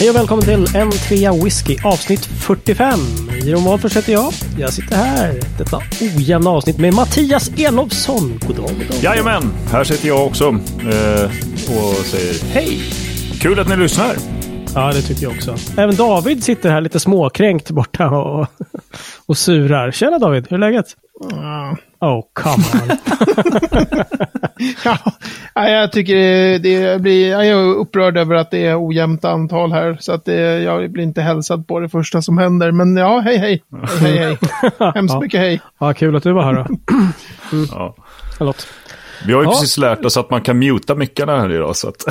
Hej och välkommen till en trea whisky avsnitt 45. Jeroen Wahlfors heter jag. Jag sitter här detta ojämna avsnitt med Mattias Elofsson. God dag, god dag. Jajamän, här sitter jag också eh, och säger hej. Kul att ni lyssnar. Ja, det tycker jag också. Även David sitter här lite småkränkt borta och, och surar. Tjena David, hur är läget? Oh, come on. Ja, jag tycker det, blir, jag är upprörd över att det är ojämnt antal här. Så att det, jag blir inte hälsad på det första som händer. Men ja, hej hej. Hej hej. Hemskt Ja. mycket hej. Ja, kul att du var här då. Ja. Förlåt. Vi har ju Ja. precis lärt oss att man kan muta mickarna här idag. Så att...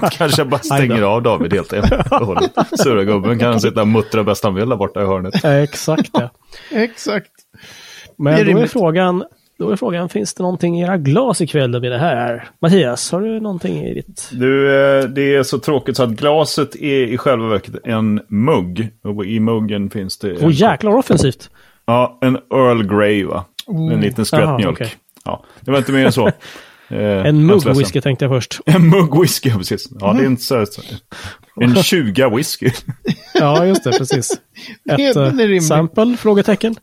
kanske jag bara stänger av David helt hållet. Sura gubben kan sitta och muttra bäst han vill där borta i hörnet. Exakt det. Exakt. Men då är frågan, då är frågan, finns det någonting i era glas ikväll då med det här? Mattias, har du någonting i ditt? Du, eh, det är så tråkigt så att glaset är i själva verket en mugg. Och i muggen finns det Åh jäklar vad offensivt. ja, en Earl Grey va? En liten skvätt mjölk. okej. Ja, det var inte mer än så. Eh, En mugg whisky tänkte jag först. En mugg whisky, ja, precis. Ja, det är inte så. En 20 whisky. Ja, just det, precis. Ett rimlig. sample? Frågetecken.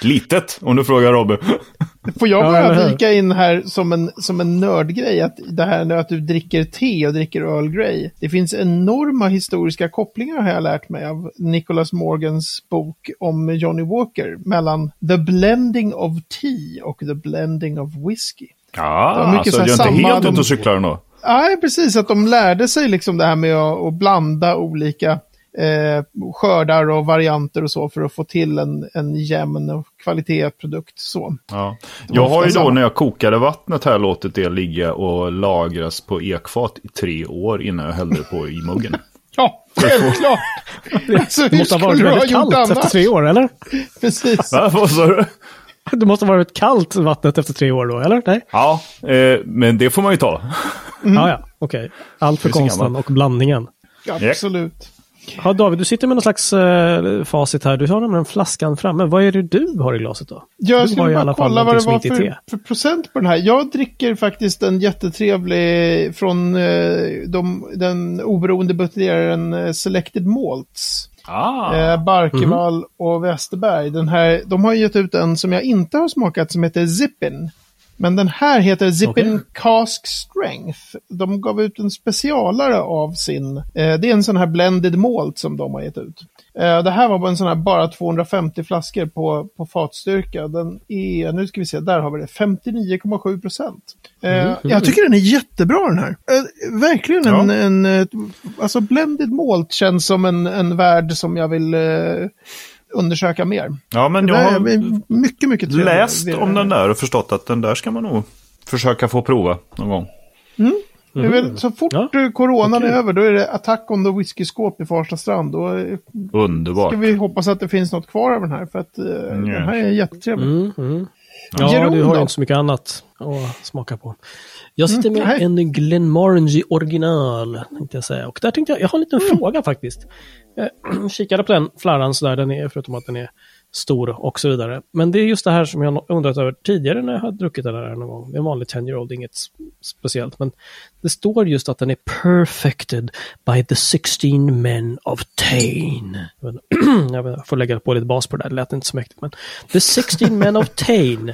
Litet, om du frågar Robbe. Får jag Ja, bara hur? vika in här som en, som en nördgrej, att det här med att du dricker te och dricker Earl Grey. Det finns enorma historiska kopplingar har jag lärt mig av Nicholas Morgans bok om Johnny Walker, mellan the blending of tea och the blending of whisky. Ja, mycket så jag är inte helt ute och cyklar ändå. Nej, precis. Att de lärde sig liksom det här med att, att blanda olika eh, skördar och varianter och så för att få till en, en jämn och kvalitetsprodukt. Så. Ja. Jag har ju då när jag kokade vattnet här låtit det ligga och lagras på ekfat i tre år innan jag hällde på i muggen. Ja, självklart! alltså, Det måste ha varit väldigt kallt efter tre år, eller? Precis. Va, vad sa du? Det måste ha varit kallt vattnet efter tre år då, eller? Nej? Ja, eh, men det får man ju ta. Ja, ja, okej. Allt för konsten och blandningen. Absolut. Ja, David, du sitter med någon slags eh, facit här. Du har nämligen flaskan framme. Vad är det du har i glaset då? Jag Du har skulle i bara alla fall kolla vad det var för, te. för procent på den här. Jag dricker faktiskt en jättetrevlig från eh, de, den oberoende buteljeraren eh, Selected Malts. Ah. Eh, Barkevall Mhm. och Westerberg. Den här, de har gett ut en som jag inte har smakat som heter Zippin. Men den här heter Zippin. Cask Strength. De gav ut en specialare av sin. Eh, det är en sån här blended malt som de har gett ut. Eh, det här var en sån här bara 250 flaskor på, på fatstyrka. Den är, nu ska vi se, där har vi det, 59,7 procent. Eh, Jag tycker den är jättebra den här. Eh, verkligen en, Ja. en, eh, alltså blended malt känns som en, en värld som jag vill eh, undersöka mer. Ja, men jag har mycket, mycket trevligt. läst om den där och förstått att den där ska man nog försöka få prova någon gång. Det är väl, så fort Ja, eh, coronan okej. är över, då är det Attack on the Whisky-skåp i Farsta strand. Då eh, Underbart. ska vi hoppas att det finns något kvar av den här, för att eh, den här är jättetrevlig. Mm, mm. Ja, Jeroen du har ju då? inte så mycket annat att smaka på. Jag sitter Mm, med en Glenmorangie original, tänkte jag säga. Och där tänkte jag, jag har en liten Mm. fråga faktiskt. Jag kikade på den flarran sådär, den är, förutom att den är stor och så vidare. Men det är just det här som jag undrat över tidigare när jag har druckit den här någon gång. Det är en vanlig 10-year-old, inget s- speciellt. Men det står just att den är perfected by the 16 men of Tain. Jag får lägga på lite bas på det där, det lät inte så mäktigt. Men the 16 men of Tain.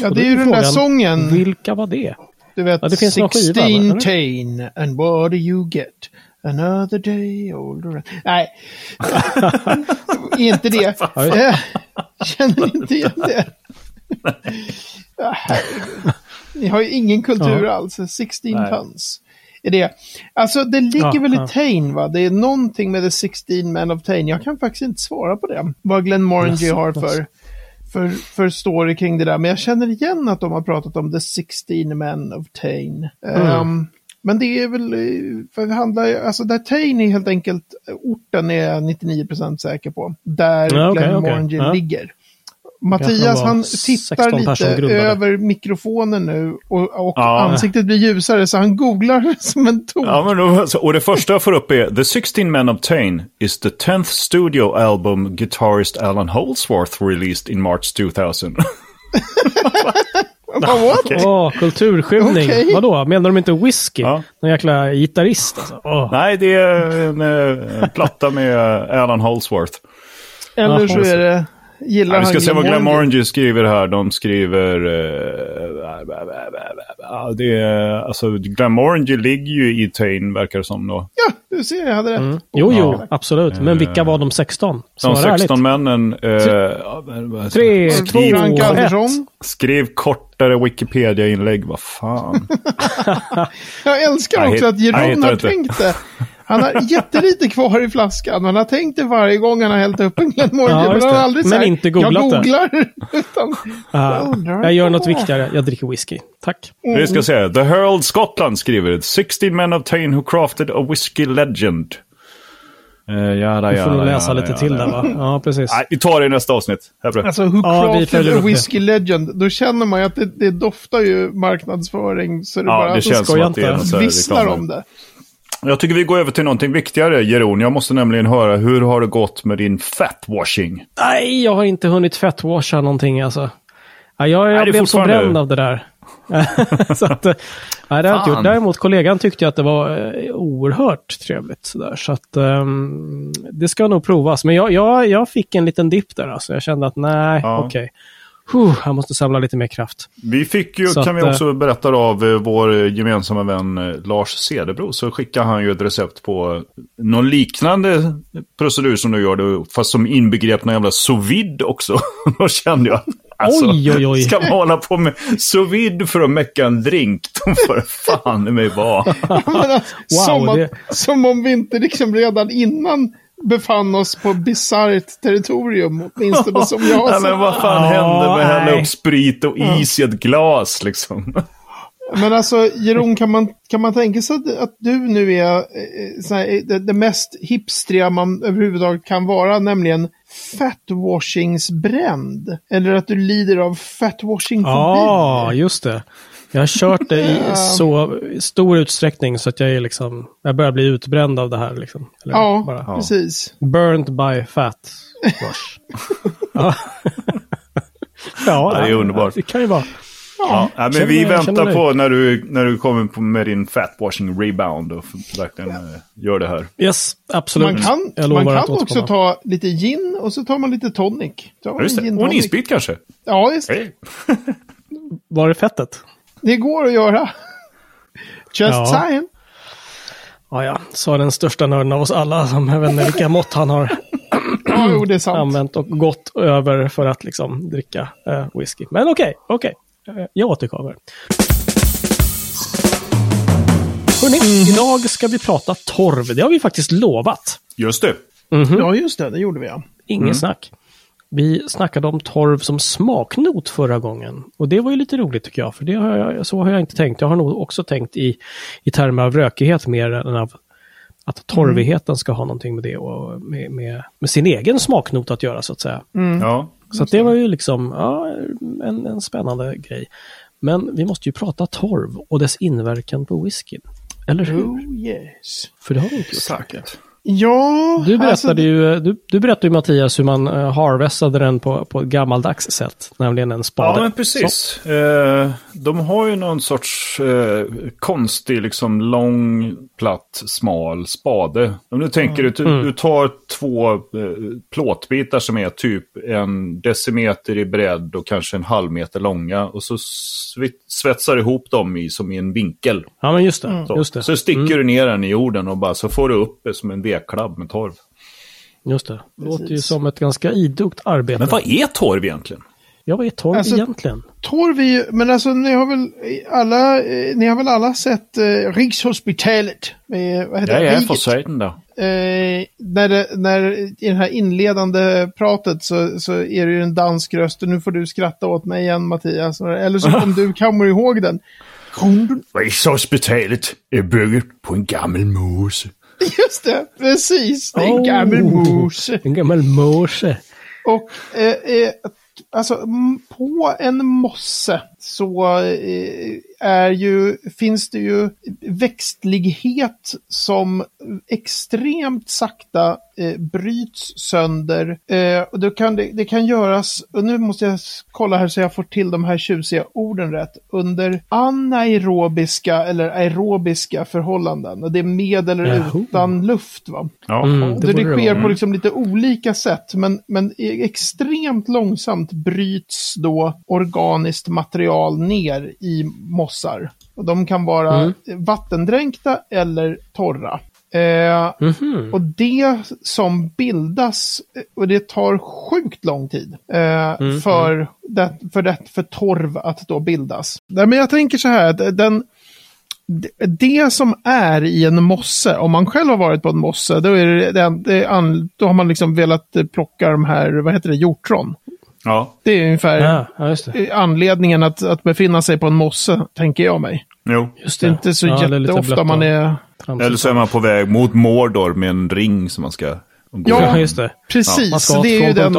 Ja, det är ju den där sången. Vilka var det? Du vet, Ja, det finns någon skiva, 16 va, eller? Tain, and what do you get? Another day older. Nej, inte det. Känner inte igen det. Ja, herregud. Ni har ju ingen kultur Ja. alls. 16 Nej. tons. Är det. Alltså det ligger Ja, väl ja. i Tain va? Det är någonting med the 16 men of Tain. Jag kan faktiskt inte svara på det. Vad Glenn Morangy Jaså, har för, för, för story kring det där. Men jag känner igen att de har pratat om the 16 men of Tain. Mm. Ehm, men det är väl, eh, för det handlar ju- alltså där Tain är helt enkelt, orten är jag 99% säker på. Där Ja, okej. Morangy Ja. ligger. Mattias han 16 tittar lite över mikrofonen nu och, och Ja. ansiktet blir ljusare så han googlar som en tok. Ja, men då, så- och det första jag får upp är The 16 Men Obtain is the 10th studio album guitarist Alan Holdsworth released in March 2000. What? Åh, kulturskymning. Okej. Vadå? Menar de inte whisky? Ja. Någon jäkla gitarrist alltså. Åh. Nej, det är en, eh, en platta med Alan Holsworth. Eller så är det... Gillar Ja, vi ska han se vad? Glenmorangie skriver här. De skriver... Eh, ja, det är, alltså, Glenmorangie ligger ju i Tain, verkar det som då. Ja, du ser, jag hade rätt. Mm. Jo, jo, Ja. absolut. Men vilka var de 16? De Svara 16 ärligt. männen... Eh, vad- Tre, skriv, två, ett. Skriv kortare Wikipedia-inlägg, vad fan. Jag älskar också att heter har inte. tänkt det. Han har jättelite kvar i flaskan. Han har tänkt det varje gång han har hällt upp en Glenmorangie. Ja, men han har aldrig Men sagt, inte googlat jag det." googlar. Utan, Ah, Jag jag gör något viktigare. Jag dricker whisky. Tack. Vi ska se. The Herald Scotland skriver 16 men of Tain who crafted a whiskey legend. Uh, jada, Du får nog jada, läsa jada, lite jada. till där va? Ja, precis. Nej, vi tar det i nästa avsnitt. Här alltså, who Ja, crafted a upp det. legend? Då känner man ju att det, det doftar ju marknadsföring. Så det Ja, bara det känns som att det är här visslar om det. Jag tycker vi går över till någonting viktigare, Jeroen. Jag måste nämligen höra, hur har det gått med din fatwashing? Nej, jag har inte hunnit fettwasha någonting alltså. Ja, jag jag är blev så bränd av det där. så att, eh, nej, det har jag inte gjort. Däremot kollegan tyckte att det var eh, oerhört trevligt. Så, där. så att ehm, det ska nog provas. Men jag, jag, jag fick en liten dipp där. Alltså. Jag kände att nej, Ja. okej. Huh, jag måste samla lite mer kraft. Vi fick ju, Så kan att, vi också berätta av eh, vår gemensamma vän eh, Lars Cederbro, så skickade han ju ett recept på någon liknande procedur som du gör, då, fast som inbegrep någon jävla sous också. Då kände jag, alltså, Oj, oj, oj. ska man hålla på med sous vide för att mecka en drink? Då får det fan i mig vara. Alltså, Wow, som, det- som om vi inte liksom redan innan befann oss på bisarrt territorium, åtminstone som jag har Nej, men vad fan hände med att hälla nej. upp sprit och is i ett glas liksom? Men alltså, Jeroen, kan man, kan man tänka sig att, att du nu är eh, här, eh, det, det mest hipstriga man överhuvudtaget kan vara, nämligen fatwashingsbränd? Eller att du lider av fatwashing-fobi? Ja, just det. Jag har kört det i så stor utsträckning så att jag är liksom, jag börjar bli utbränd av det här liksom. Eller Ja, bara, precis. Burned by fat wash. ja. ja, det är underbart. Det kan ju vara. Ja, nej, men känner- vi väntar på när du, när du kommer på med din fatwashing rebound och verkligen eh, gör det här. Yes, absolut. Man kan, man kan också ta lite gin och så tar man lite tonic. Tar man Ja, en gin Och en tonic. isbit kanske? Ja, just det. Hej. Var är fettet? Det går att göra. Just Ja. saying. Ja, ja, sa den största nörden av oss alla som jag vet inte vilka mått han har jo, det är sant. använt och gått över för att liksom dricka eh, whisky. Men okej, okej. Eh, jag återkommer. Hörrni, idag ska vi prata torv. Det har vi faktiskt lovat. Just det. Ja, just det. Det gjorde vi, ja. Inget snack. Vi snackade om torv som smaknot förra gången. Och det var ju lite roligt tycker jag, för det har jag, så har jag inte tänkt. Jag har nog också tänkt i, i termer av rökighet mer än av att torvigheten ska ha någonting med det och med, med, med sin egen smaknot att göra så att säga. Ja. Så att det var ju liksom ja, en, en spännande grej. Men vi måste ju prata torv och dess inverkan på whiskyn. Eller hur? Oh, yes. För det har vi inte gjort. Exakt. Ja, Du berättade, alltså, ju, du, du berättade ju Mattias hur man uh, harvestade den på, på ett gammaldags sätt, nämligen en spade. Ja, men precis. Eh, de har ju någon sorts eh, konstig, liksom lång, platt, smal spade. Om du tänker, du, Mm. du tar två eh, plåtbitar som är typ en decimeter i bredd och kanske en halv meter långa. Och så svetsar du ihop dem i, som i en vinkel. Ja, men just det. Mm. Så, Just det. så sticker du ner den i jorden och bara så får du upp det som en vedklabb med torv. Just det. Låter ju som ett ganska idogt arbete. Men vad är torv egentligen? Ja, vad är torv Alltså- egentligen? torv är ju, men alltså ni har väl alla, eh, ni har väl alla sett eh, Rikshospitalet? Med, vad heter Jag det? är säten då. Eh, när, det, när i det här inledande pratet så, så är det ju en dansk röst och nu får du skratta åt mig igen Mattias. Eller så om du kommer ihåg den. Rikshospitalet är byggt på en gammal mose. Just det, precis. Det är en Oh. gammal mos. En gammal morse. Och eh, eh, alltså på en mosse så eh, är ju, finns det ju växtlighet som extremt sakta eh, bryts sönder. Eh, och då kan det, det kan göras, och nu måste jag kolla här så jag får till de här tjusiga orden rätt, under anaerobiska eller aerobiska förhållanden. Och det är med eller Jaha. utan luft. Va? Ja. Mm, det, det det sker på liksom lite olika sätt, men, men extremt långsamt bryts då organiskt material ner i mossar. Och de kan vara Mm. vattendränkta eller torra. Eh, Mhm. och det som bildas, eh, och det tar sjukt lång tid eh, Mm, för, det, för, det, för torv att då bildas. Nej, men jag tänker så här, den, det- som är i en mosse, om man själv har varit på en mosse, då, är det, det, det, då har man liksom velat plocka de här, vad heter det, hjortron. Ja. Det är ungefär Ja, ja, just det. anledningen att, att befinna sig på en mosse, tänker jag mig. Jo. Just Det är inte så Ja, det jätteofta man är... tramsigt. Eller så är man på väg mot Mordor med en ring som man ska... gå. Ja, Ja, just det. Precis, ska det är den...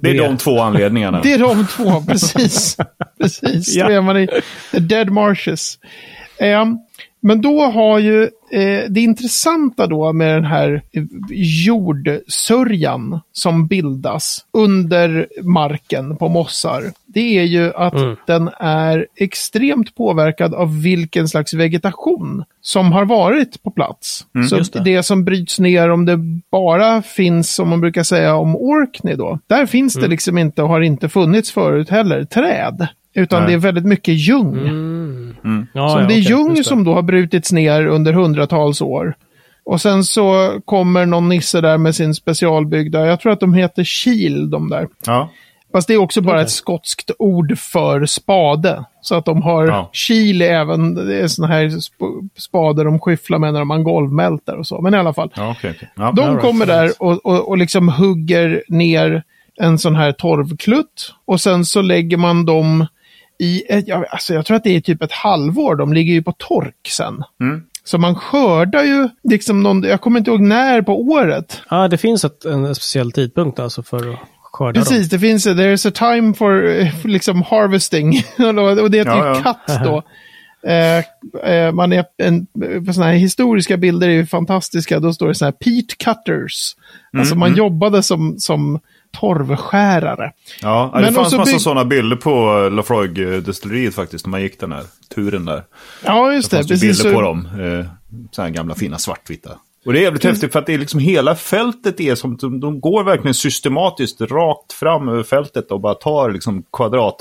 Det är de två anledningarna. Det är de två, precis. precis, Ja. då är man i the dead marshes. Ehm, men då har ju eh, det intressanta då med den här jordsörjan som bildas under marken på mossar. Det är ju att Mm. den är extremt påverkad av vilken slags vegetation som har varit på plats. Så just det. det. som bryts ner, om det bara finns, som man brukar säga om Orkney då, där finns det liksom inte och har inte funnits förut heller, träd. Utan Nej. det är väldigt mycket ljung. Mm. Ja, Som ja, det är just det. som då har brutits ner under hundratals år. Och sen så kommer någon nisse där med sin specialbyggda, jag tror att de heter kil de där. Ja. Fast det är också bara Okej. ett skotskt ord för spade. Så att de har Ja. kil även, det är sådana här sp- spader de skyfflar med när man golvmälter och så. Men i alla fall. Ja, okej. okej. Ja. De right, kommer all där right. och, och, och liksom hugger ner en sån här torvklutt. Och sen så lägger man dem i, ett, ja, alltså jag tror att det är typ ett halvår. De ligger ju på tork sen. Mm. Så man skördar ju, liksom någon, jag kommer inte ihåg när på året. Ja, det finns ett, en speciell tidpunkt alltså för att skörda dem. Precis, det finns, there's a time for, eh, för liksom harvesting. och det heter Ja, ju ja. cut då. Eh, eh, man är en, på sådana här historiska bilder är ju fantastiska. Då står det så här peat cutters. Alltså man jobbade som, som torvskärare. Ja, Men det fanns också massa bygg- sådana bilder på Lafroig-destilleriet faktiskt, när man gick den här turen där. Ja, just Det det. fanns det Precis. bilder på Så, dem. Eh, så här gamla fina svartvita. Och det är jävligt häftigt för att det är liksom hela fältet är som, de, de går verkligen systematiskt rakt fram över fältet och bara tar liksom kvadrat,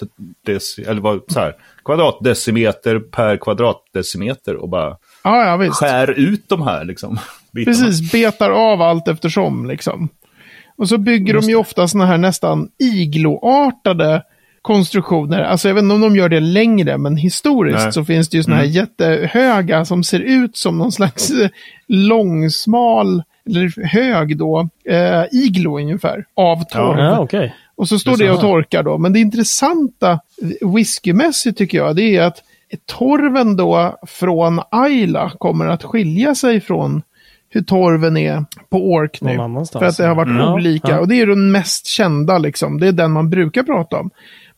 eller vad, så här, kvadratdecimeter per kvadratdecimeter och bara ja, ja, skär ut de här liksom. bitarna. Precis, betar av allt eftersom liksom. Och så bygger de ju ofta sådana här nästan igloartade konstruktioner. Alltså jag vet inte om de gör det längre, men historiskt Nej. så finns det ju sådana här jättehöga som ser ut som någon slags långsmal, eller hög då, eh, iglo ungefär, av torv. Ja, okej. Och så står Det det och torkar då. Men det intressanta whiskymässigt tycker jag, det är att torven då från Ayla kommer att skilja sig från hur torven är på. Någon annanstans. För att det har varit Mm. olika. Ja. Och det är den mest kända liksom. Det är den man brukar prata om.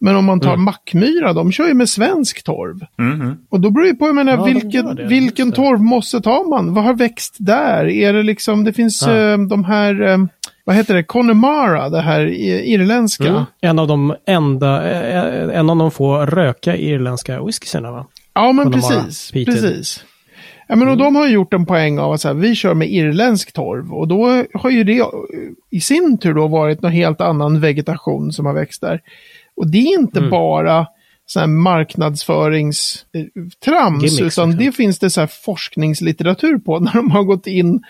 Men om man tar Mm. Mackmyra, de kör ju med svensk torv. Mhm. Och då beror det på, jag menar, Ja, vilken, det, vilken torvmosse tar man? Vad har växt där? Är det liksom, det finns Ja. eh, de här, eh, vad heter det, Connemara, det här i- irländska. Mm. En av de enda, eh, en av de få röka irländska whiskysarna va? Ja, men Connemara, precis. Peter. precis. Ja, men och de har gjort en poäng av att så här, vi kör med irländsk torv. Och då har ju det eh, i sin tur då varit någon helt annan vegetation som har växt där. Och det är inte bara så här marknadsföringstrams, Gimmicks, utan liksom. det finns det så här forskningslitteratur på när de har gått in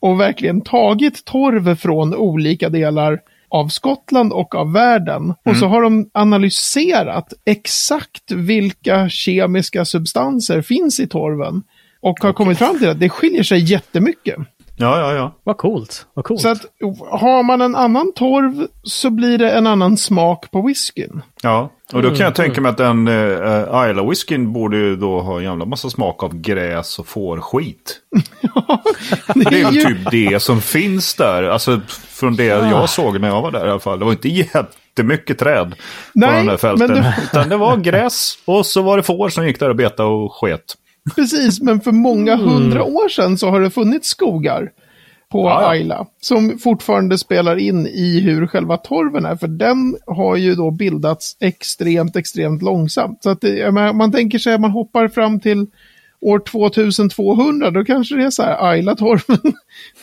och verkligen tagit torv från olika delar av Skottland och av världen. Och så har de analyserat exakt vilka kemiska substanser finns i torven. Och har kommit fram till att det skiljer sig jättemycket. Ja, ja, ja. Vad coolt. Vad coolt. Så att har man en annan torv så blir det en annan smak på whiskyn. Ja, och då kan Mm, jag tänka mig att den uh, Isla whiskyn borde ju då ha en jävla massa smak av gräs och fårskit. Det Det är är ju typ det som finns där. Alltså från det Ah. jag såg när jag var där i alla fall. Det var inte jättemycket träd Nej, på de där fälten. men du- Utan det var gräs och så var det får som gick där och betade och sket. Precis, men för många Mm. hundra år sedan så har det funnits skogar på Ja. Ayla. Som fortfarande spelar in i hur själva torven är. För den har ju då bildats extremt, extremt långsamt. Så att det, man tänker sig att man hoppar fram till år 2200, då kanske det är så här Ayla-torven.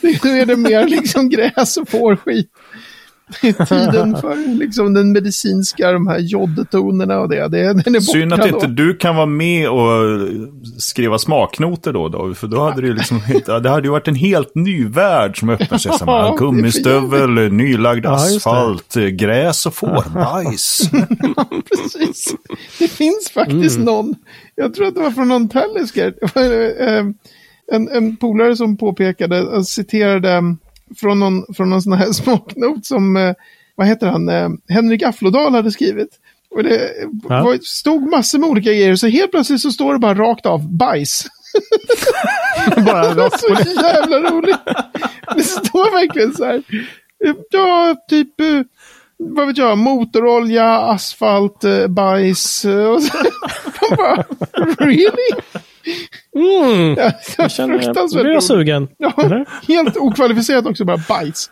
Nu är det mer liksom gräs och fårskit. Tiden för liksom den medicinska, de här jodtonerna och det. det den är Synd att då. inte du kan vara med och skriva smaknoter då, då för då hade det liksom, det hade ju varit en helt ny värld som öppnar sig. Som Ja, gummistövel, nylagd asfalt, gräs och fårbajs. Precis. Det finns faktiskt någon, jag tror att det var från någon Tellisker, en, en polare som påpekade, eh, citerade eh, från någon, från någon sån här smaknot som, eh, vad heter han, eh, Henrik Afflodal hade skrivit. Och det Ja. var, stod massor med olika grejer, så helt plötsligt så står det bara rakt av bajs. Bara Det var så jävla roligt. Det står verkligen så här. Ja, typ, eh, vad vet jag, motorolja, asfalt, bajs. Och så, bara, really? Mm, Ja, det jag känner, fruktansvärt nu är jag roligt. sugen. Ja, helt okvalificerat också, bara bajs.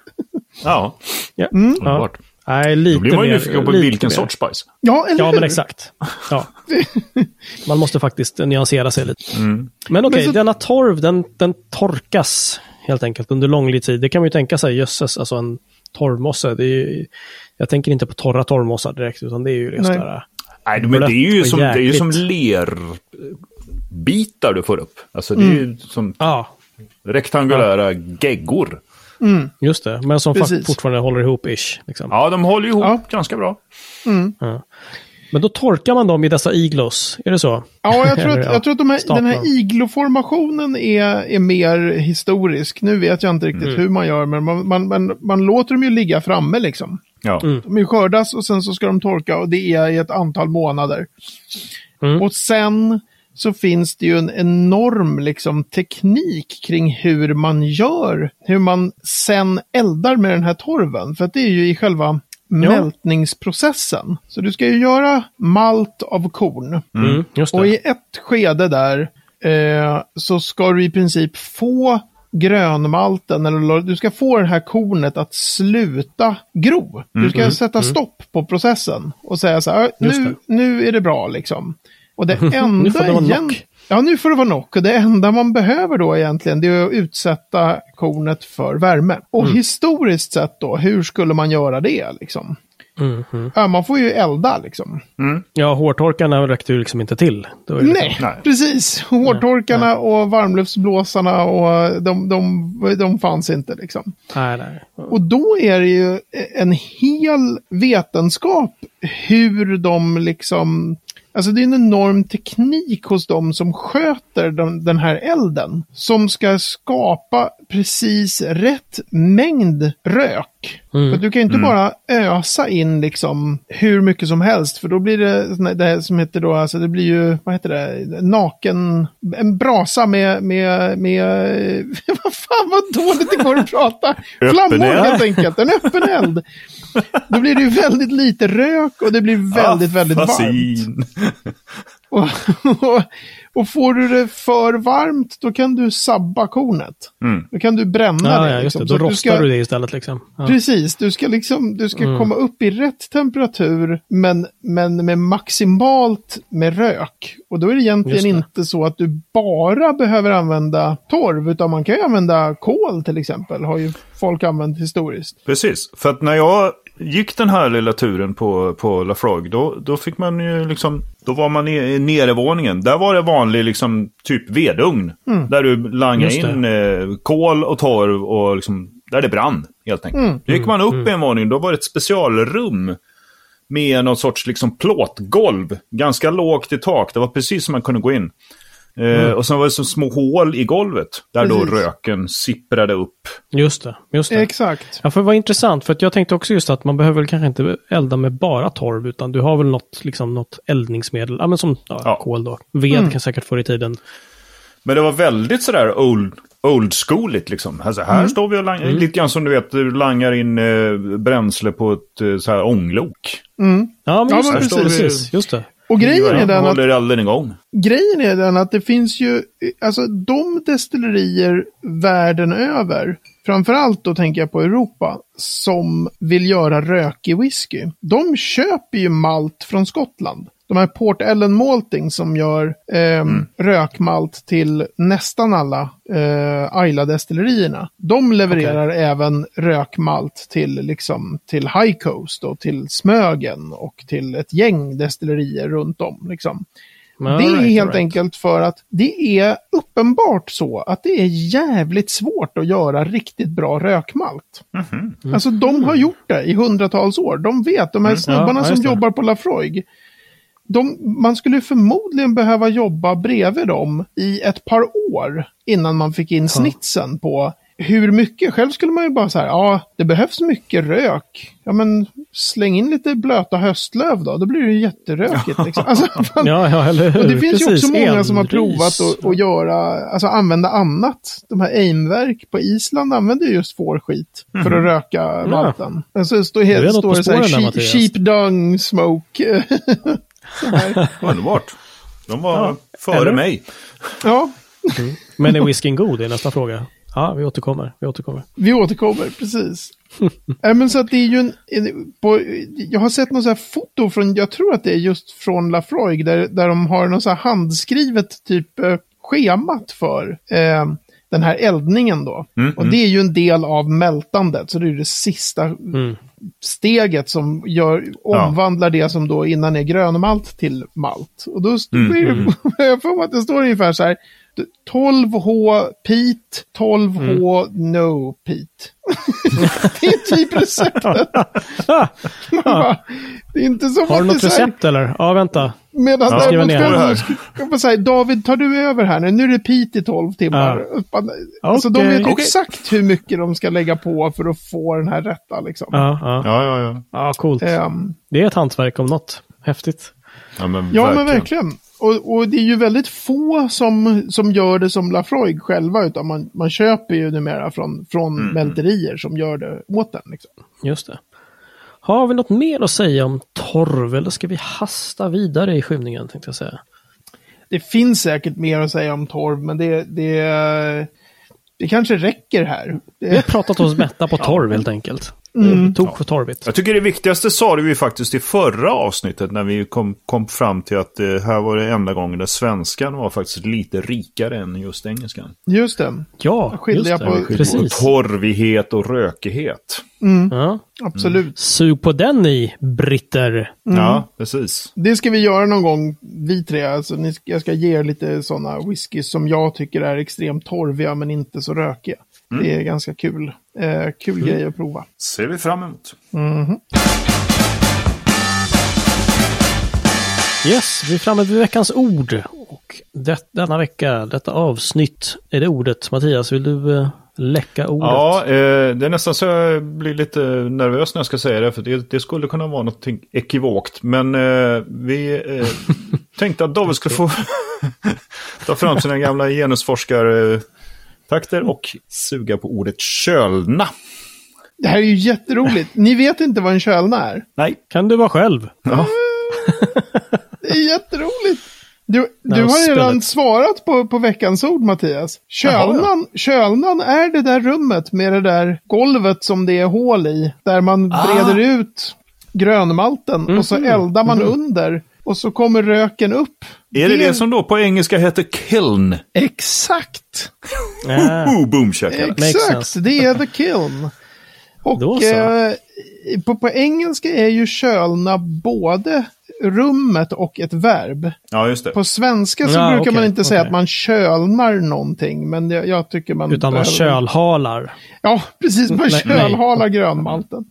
Ja, Ja. underbart. Nej, lite Då blir man ju nyfiken på vilken mer. sorts bajs. Ja, eller Ja, men exakt. Ja. Man måste faktiskt nyansera sig lite. Mm. Men okej, Men så- denna torv, den, den torkas helt enkelt under lång tid. Det kan man ju tänka sig, jösses, alltså en torvmosse. Det är ju, jag tänker inte på torra torvmossar direkt, utan det är ju just Nej. där. Nej, men det är ju som, det är ju som jäkligt. Lerbitar du får upp. Alltså det är Mm. ju som Ja, rektangulära geggor. just det. Men som Precis. fortfarande håller ihop-ish. Liksom. Ja, de håller ju ihop Ja. ganska bra. Ja. Men då torkar man dem i dessa iglos, är det så? Ja, jag tror att, ja, jag tror att de här, den här igloformationen är, är mer historisk. Nu vet jag inte Mm. riktigt hur man gör, men man, man, man, man låter dem ju ligga framme liksom. Ja. Mm. De är skördas och sen så ska de torka och det är i ett antal månader. Mm. Och sen så finns det ju en enorm liksom, teknik kring hur man gör, hur man sen eldar med den här torven. För att det är ju i själva mältningsprocessen. Så du ska ju göra malt av korn. Mm, just Och i ett skede där eh, så ska du i princip få grönmalten, eller du ska få det här kornet att sluta gro. Du ska sätta stopp på processen och säga så här, nu, nu är det bra liksom. Och det enda Nu får det vara igen- knock. Ja, nu får det vara knock. Och det enda man behöver då egentligen, det är att utsätta kornet för värme. Och Mm. historiskt sett då, hur skulle man göra det liksom? Mm, mm. Ja, man får ju elda liksom. Ja, hårtorkarna räckte ju liksom inte till. Då är det Nej, Nej. precis. Hårtorkarna och varmluftsblåsarna och de, de, de fanns inte liksom. Liksom. Nej, nej. Och då är det ju en hel vetenskap hur de liksom... Alltså det är en enorm teknik hos dem som sköter den, den här elden. Som ska skapa precis rätt mängd rök. Mm. För du kan ju inte bara ösa in liksom hur mycket som helst. För då blir det det som heter då, alltså det blir ju, vad heter det, naken, en brasa med, med, med, vad fan vad dåligt det går att prata. Flammor helt enkelt, en öppen eld. Då blir det ju väldigt lite rök och det blir väldigt, väldigt varmt. Och, och, och får du det för varmt, då kan du sabba kornet. Mm. Då kan du bränna Ja, det. ja, just det. liksom. Då Så att rostar ska- du det istället liksom. Ja. Precis, du ska liksom, du ska Mm. komma upp i rätt temperatur men, men med maximalt med rök. Och då är det egentligen det. inte så att du bara behöver använda torv, utan man kan ju använda kol till exempel, har ju folk använt historiskt. Precis, för att när jag gick den här lilla turen på, på Lafroig, då, då fick man ju liksom, då var man i, i nedervåningen. Där var det vanlig liksom typ vedugn. Där du langade in eh, kol och torv och liksom, där det brann helt enkelt. Mm. Då gick man upp i en våning, då var det ett specialrum. Med någon sorts liksom plåtgolv, ganska lågt i tak. Det var precis som man kunde gå in. Eh, Och sen var det så små hål i golvet. Där då Precis. röken sipprade upp. Just det. Just det. Exakt. Ja, för det var intressant, för att jag tänkte också just att man behöver väl kanske inte elda med bara torv, utan du har väl något, liksom, något eldningsmedel, ja, men som ja, Ja. kol då. Ved Mm. kan säkert förr i tiden. Men det var väldigt sådär old, old schooligt liksom. Alltså, här står vi och langar, lite grann som du vet, du langar in eh, bränsle på ett eh, så här ånglok. Ja, men Ja, just, men det, precis. precis, just det. Och grejen är den att Håller igång. grejen är den att det finns ju, alltså de destillerier världen över, framförallt då tänker jag på Europa, som vill göra rökig whisky. De köper ju malt från Skottland. De här Port Ellen Malting som gör eh, rökmalt till nästan alla eh, Ayla-destillerierna. De levererar även rökmalt till, liksom, till High Coast och till Smögen och till ett gäng destillerier runt om. Liksom. Det är right, helt right. enkelt för att det är uppenbart så att det är jävligt svårt att göra riktigt bra rökmalt. Alltså de har gjort det i hundratals år. De vet, de här snubbarna Mm. Ja, ja, som jobbar på Lafroig. De, man skulle förmodligen behöva jobba bredvid dem i ett par år innan man fick in snitsen på hur mycket. Själv skulle man ju bara säga, ja, det behövs mycket rök. Ja, men släng in lite blöta höstlöv då, då blir det ju jätterökigt. Liksom. Alltså, Ja, ja, eller hur? och det finns ju Precis, också många som har provat att, att göra, alltså använda annat. De här aimverk på Island använder ju just fårskit för att röka malten. Alltså det står, helt, något står det så här, sheep, sheep dung smoke. Underbart. De var Ja, före eller? mig. Ja, Men är whiskyn god? Det är nästa fråga. Ja, vi återkommer. Vi återkommer. vi återkommer, precis. Nej, men så att det är ju en, en, på, jag har sett något så här foto från, jag tror att det är just från Lafroig, där, där de har något så här handskrivet typ eh, schemat för eh, den här eldningen då. och det är ju en del av mältandet, så det är det sista Mm. steget som gör, omvandlar det som då innan är grönmalt till malt. Och då st- Mm, det, jag får att det står ungefär så här, 12H peat, 12H no peat. det är typ receptet. Man bara, det är inte som har du något recept eller? Ja, vänta. medan Ja, däremot ska jag bara säga, David tar du över här nu, nu är det peat i 12 timmar. Alltså de Okej. vet Okej. exakt hur mycket de ska lägga på för att få den här rätta liksom. Ja, ja. Ja, ja, ja. ja coolt. Ehm, Det är ett hantverk om något. Häftigt. Ja, men Ja, verkligen. men verkligen. Och, och det är ju väldigt få som, som gör det som Lafroig själva, utan man, man köper ju numera från, från Mm. mälterier som gör det åt den. Liksom. Just det. Har vi något mer att säga om torv eller ska vi hasta vidare i skymningen tänkte jag säga. Det finns säkert mer att säga om torv, men det, det, det kanske räcker här. Vi har pratat oss mätta på torv helt enkelt. Mm. Det Tok för torvigt. Jag tycker det viktigaste sa du ju faktiskt i förra avsnittet när vi kom, kom fram till att det här var det enda gången där svenskan var faktiskt lite rikare än just engelskan. just det, Ja, skilde just jag det. på- Precis. Torvighet och rökighet. Ja. absolut. Sug på den i, britter. Ja, precis. Det ska vi göra någon gång, vi tre. Alltså, ni, jag ska ge er lite sådana whisky som jag tycker är extremt torviga men inte så rökiga. Det är ganska kul. Eh, kul grej att prova. Ser vi fram emot. Yes, vi är framme vid veckans ord. Och det, denna vecka, detta avsnitt, är det ordet. Mattias, vill du eh, läcka ordet? Ja, eh, det är nästan så jag blir lite nervös när jag ska säga det. För det, det skulle kunna vara något ekivokt. Men eh, vi eh, tänkte att David skulle få ta fram sina gamla genusforskartakter och suga på ordet kölna. Det här är ju jätteroligt. Ni vet inte vad en kölna är. Nej. Kan du vara själv? Ja. Det är jätteroligt. Du, du har spelet. redan svarat på, på veckans ord, Mattias. Kölnan, kölnan är det där rummet med det där golvet som det är hål i. Där man Ah. breder ut grönmalten och så Mhm. eldar man under. Och så kommer röken upp. Är det det som då på engelska heter kiln? Exakt! Äh, Oh, boom shakalaka. Makes Exakt, det är the kiln. Och Då så. eh, på, på engelska är ju kölna både rummet och ett verb. Ja, just det. På svenska så Ja, brukar man okej, inte säga att man kölnar någonting, men jag, jag tycker man... utan man behöver- kölhalar. Ja, precis. Man kölhalar grönmalten.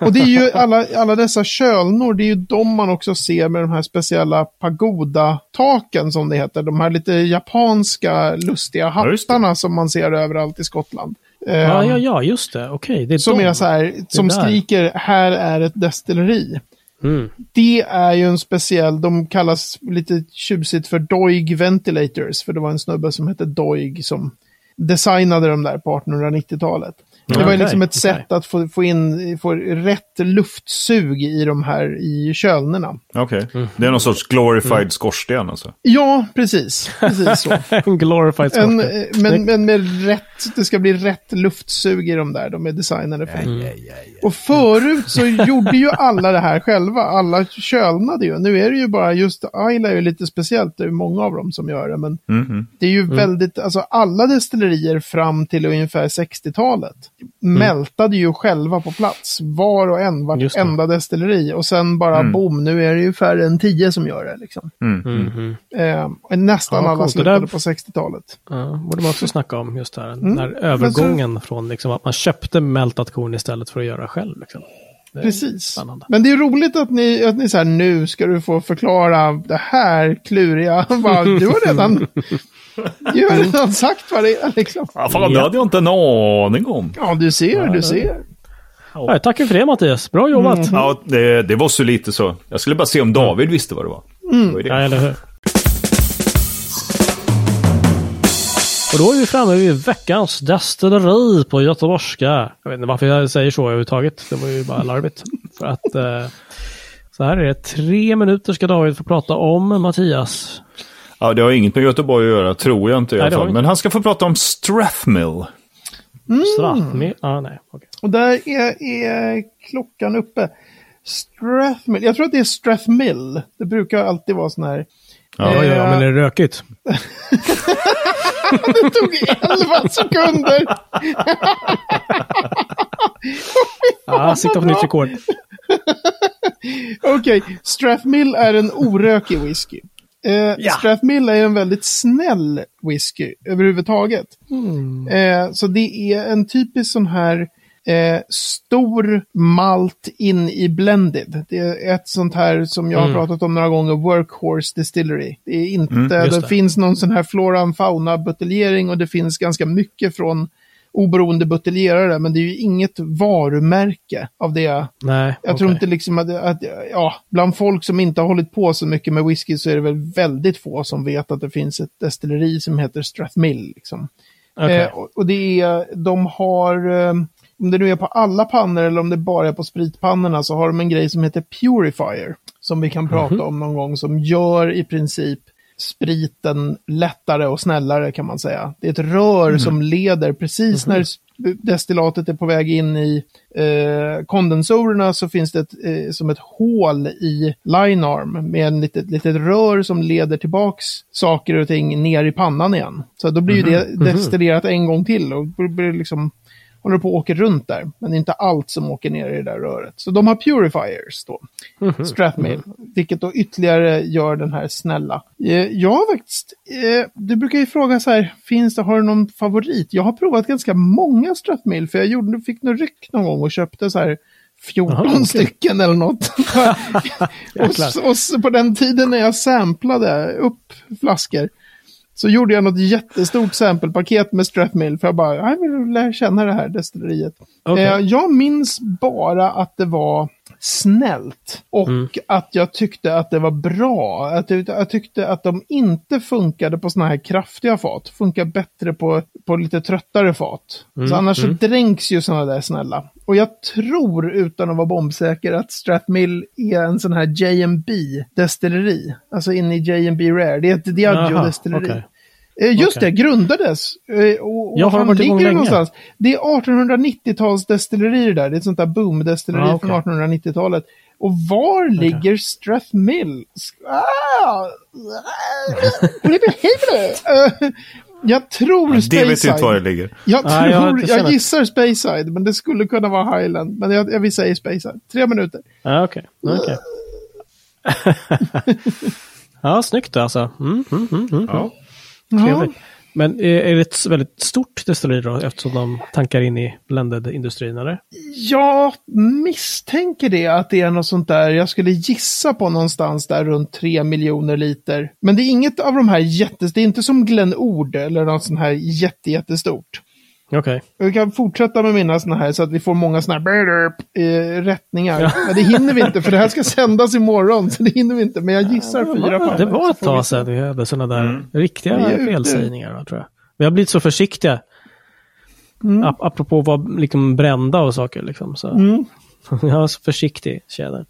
Och det är ju alla, alla dessa kölnor, det är ju de man också ser med de här speciella pagoda-taken som det heter. De här lite japanska lustiga Ja, hattarna som man ser överallt i Skottland. Ja, Eh, ja, ja, just det. Okej, det är som de. är så här, som skriker här är ett destilleri. Mm. Det är ju en speciell, de kallas lite tjusigt för Doig Ventilators, för det var en snubbe som hette Doig som designade de där på 1890-talet. Det var okej, liksom ett okej. sätt att få, få in få rätt luftsug i de här i kölnerna. Okej. Mm. Det är någon sorts glorified skorsten alltså. Ja, precis. Precis så. En glorified En, skorsten. eh, men, men med rätt, det ska bli rätt luftsug i de där. De är designade för. Mm. Och förut så gjorde ju alla det här själva. Alla kölnade ju. Nu är det ju bara just Ayla är ju lite speciellt. Det är ju många av dem som gör det. Men Mhm. det är ju Mm. väldigt, alltså alla destillerier fram till ungefär 60-talet mältade ju själva på plats. Var och en, Mm. Vartenda destilleri. Och sen bara Mm. boom, nu är det ju färre än 10 som gör det. Liksom. Mm. Eh, nästan Ja, alla coolt. Det slutade där- på 60-talet. Ja, borde man också snacka om just det här. Mm. Den här övergången från liksom att man köpte mältat korn istället för att göra själv. Liksom. Precis. Spännande. Men det är roligt att ni, att ni så här, nu ska du få förklara det här kluriga. Bara, du har redan, du har redan sagt vad det är liksom. Ja, fan, det hade jag inte en aning om. Ja, du ser, du ser. Ja, tackar för det Mattias. Bra jobbat. Mm. Ja, det, det var så lite så. Jag skulle bara se om David visste vad det var. Mm. Det var ju Ja, det. eller hur? Och då är vi framme vid veckans destilleri på göteborgska. Jag vet inte varför jag säger så överhuvudtaget. Det var ju bara larvigt. För att eh, så här är det. Tre minuter ska David få prata om Mattias. Ja, det har inget med Göteborg att göra, tror jag inte i Nej, alla fall. Men han ska få prata om Strathmill. Strathmill? Ah, nej. okej. Och där är, är klockan uppe. Strathmill, jag tror att det är Strathmill. Det brukar alltid vara sån här. Ja, ja, ja, men är det rökigt? Det tog 11 sekunder. Ja, sikta på nytt rekord. Okej, Strathmill är en orökig whisky. Eh, Strathmill är en väldigt snäll whisky överhuvudtaget. Eh, så det är en typisk sån här eh, stor malt in i blended. Det är ett sånt här som jag har pratat om några gånger, workhorse distillery. Det är inte, just det, det. finns någon sån här flora and fauna buteljering och det finns ganska mycket från oberoende buteljerare, men det är ju inget varumärke av det Nej, jag tror inte liksom att, att, ja, bland folk som inte har hållit på så mycket med whisky så är det väl väldigt få som vet att det finns ett destilleri som heter Strathmill. Liksom. Okej. Eh, och, och det är, de har, eh, om det nu är på alla pannor eller om det bara är på spritpannorna så har de en grej som heter Purifier. Som vi kan prata om någon gång, som gör i princip spriten lättare och snällare kan man säga. Det är ett rör som leder. Precis när s- destillatet är på väg in i eh, kondensorerna så finns det ett, eh, som ett hål i line arm med en litet, litet rör som leder tillbaks saker och ting ner i pannan igen. Så då blir ju det destillerat en gång till och blir liksom håller på och åker runt där. Men det är inte allt som åker ner i det där röret. Så de har purifiers då. Strathmill. Vilket då ytterligare gör den här snälla. Eh, jag har faktiskt, eh, du brukar ju fråga så här, finns det, har du någon favorit? Jag har provat ganska många Strathmill. För jag gjorde, fick nog ryck någon gång och köpte så här 14 Jaha, okej. stycken eller något. och, och på den tiden när jag samplade upp flaskor så gjorde jag något jättestort samplepaket med Strathmill för jag bara, jag vill lära känna det här destilleriet. Okej. Eh, jag minns bara att det var snällt och Mm. att jag tyckte att det var bra. Att jag, jag tyckte att de inte funkade på såna här kraftiga fat. Funkar bättre på, på lite tröttare fat. Mm, Så annars så dränks ju såna där snälla. Och jag tror, utan att vara bombsäker, att Strathmill är en sån här J&B destilleri. Alltså inne i J&B Rare. Det är ett Diageo-destilleri. okej. Eh, Just Okej. det, grundades. Eh, Och, och Jag har varit igång ligger länge. någonstans? Det är 1890-tals destillerier där. Det är ett sånt där boom-destilleri Ah, okej. från 1890-talet. Och var ligger Strathmill? Ah! Jag tror Det vet inte var det ligger. Jag, Nej, jag tror, inte jag känt- gissar Speyside, men det skulle kunna vara Highland. Men jag, jag vill säga Speyside. Tre minuter. Ja, okej. okej. ja, snyggt alltså. Mm, mm, mm, mm. Ja. Trevligt. Men är, det ett väldigt stort destilleri då eftersom de tankar in i blended-industrin eller? Jag misstänker det, att det är något sånt där. Jag skulle gissa på någonstans där runt 3 miljoner liter. Men det är inget av de här jättes... Det är inte som Glenn Ord eller något sånt här jätte, jättestort. Okej. Vi kan fortsätta med mina såna här så att vi får många såna här eh, rättningar. Men det hinner vi inte för det här ska sändas imorgon. Så det hinner vi inte. Men jag gissar fyra Ja, pannor, det var så ett tag se. sedan vi hade sådana där riktiga är ute. felsägningar. Tror jag. Vi har blivit så försiktiga Ap apropå att vara liksom brända och saker. Liksom, så. Mm. ja, så försiktig tjäder.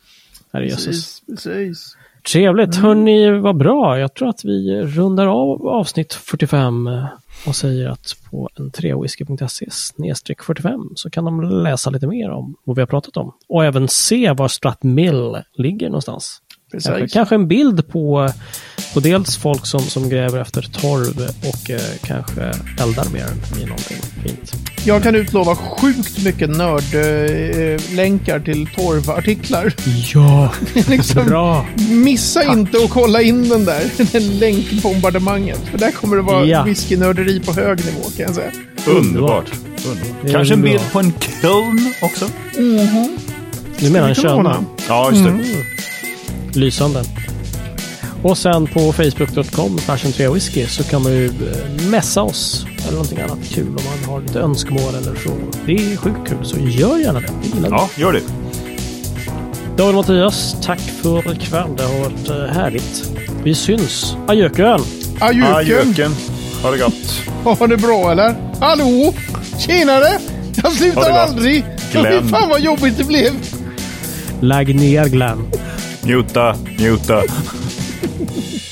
Herrejösses. Precis, precis. Trevligt. Hörni, vad bra. Jag tror att vi rundar av avsnitt 45 eh, och säger att på en 3whisky.se snedstreck 45 så kan de läsa lite mer om vad vi har pratat om. Och även se var Stratmill ligger någonstans. Kanske, Precis. kanske en bild på, på dels folk som, som gräver efter torv och eh, kanske eldar med den i någonting fint. Jag kan utlova sjukt mycket nördlänkar till torvartiklar. Ja, liksom, bra! Missa inte att kolla in den där, den länkbombardemanget. För där kommer det vara Ja. whiskynörderi på hög nivå kan jag säga. Underbart. Underbart. Kanske en bild på en Köln också? Du menar en köna? Ja, just det. Mm. Lysande. Och sen på facebook.com whisky så kan man ju eh, messa oss eller någonting annat kul om man har lite önskemål eller frågor. Det är sjukt kul så gör gärna det. Det. Ja, gör det. David och Mattias, tack för ikväll. Det har varit eh, härligt. Vi syns. Adjöken! Adjöken! Adjöken. Ha det gott. Ha det bra eller? Hallå? Tjenare! Jag slutar aldrig! Glenn. Fy fan vad jobbigt det blev! Lägg ner Glenn. Miuta, miuta.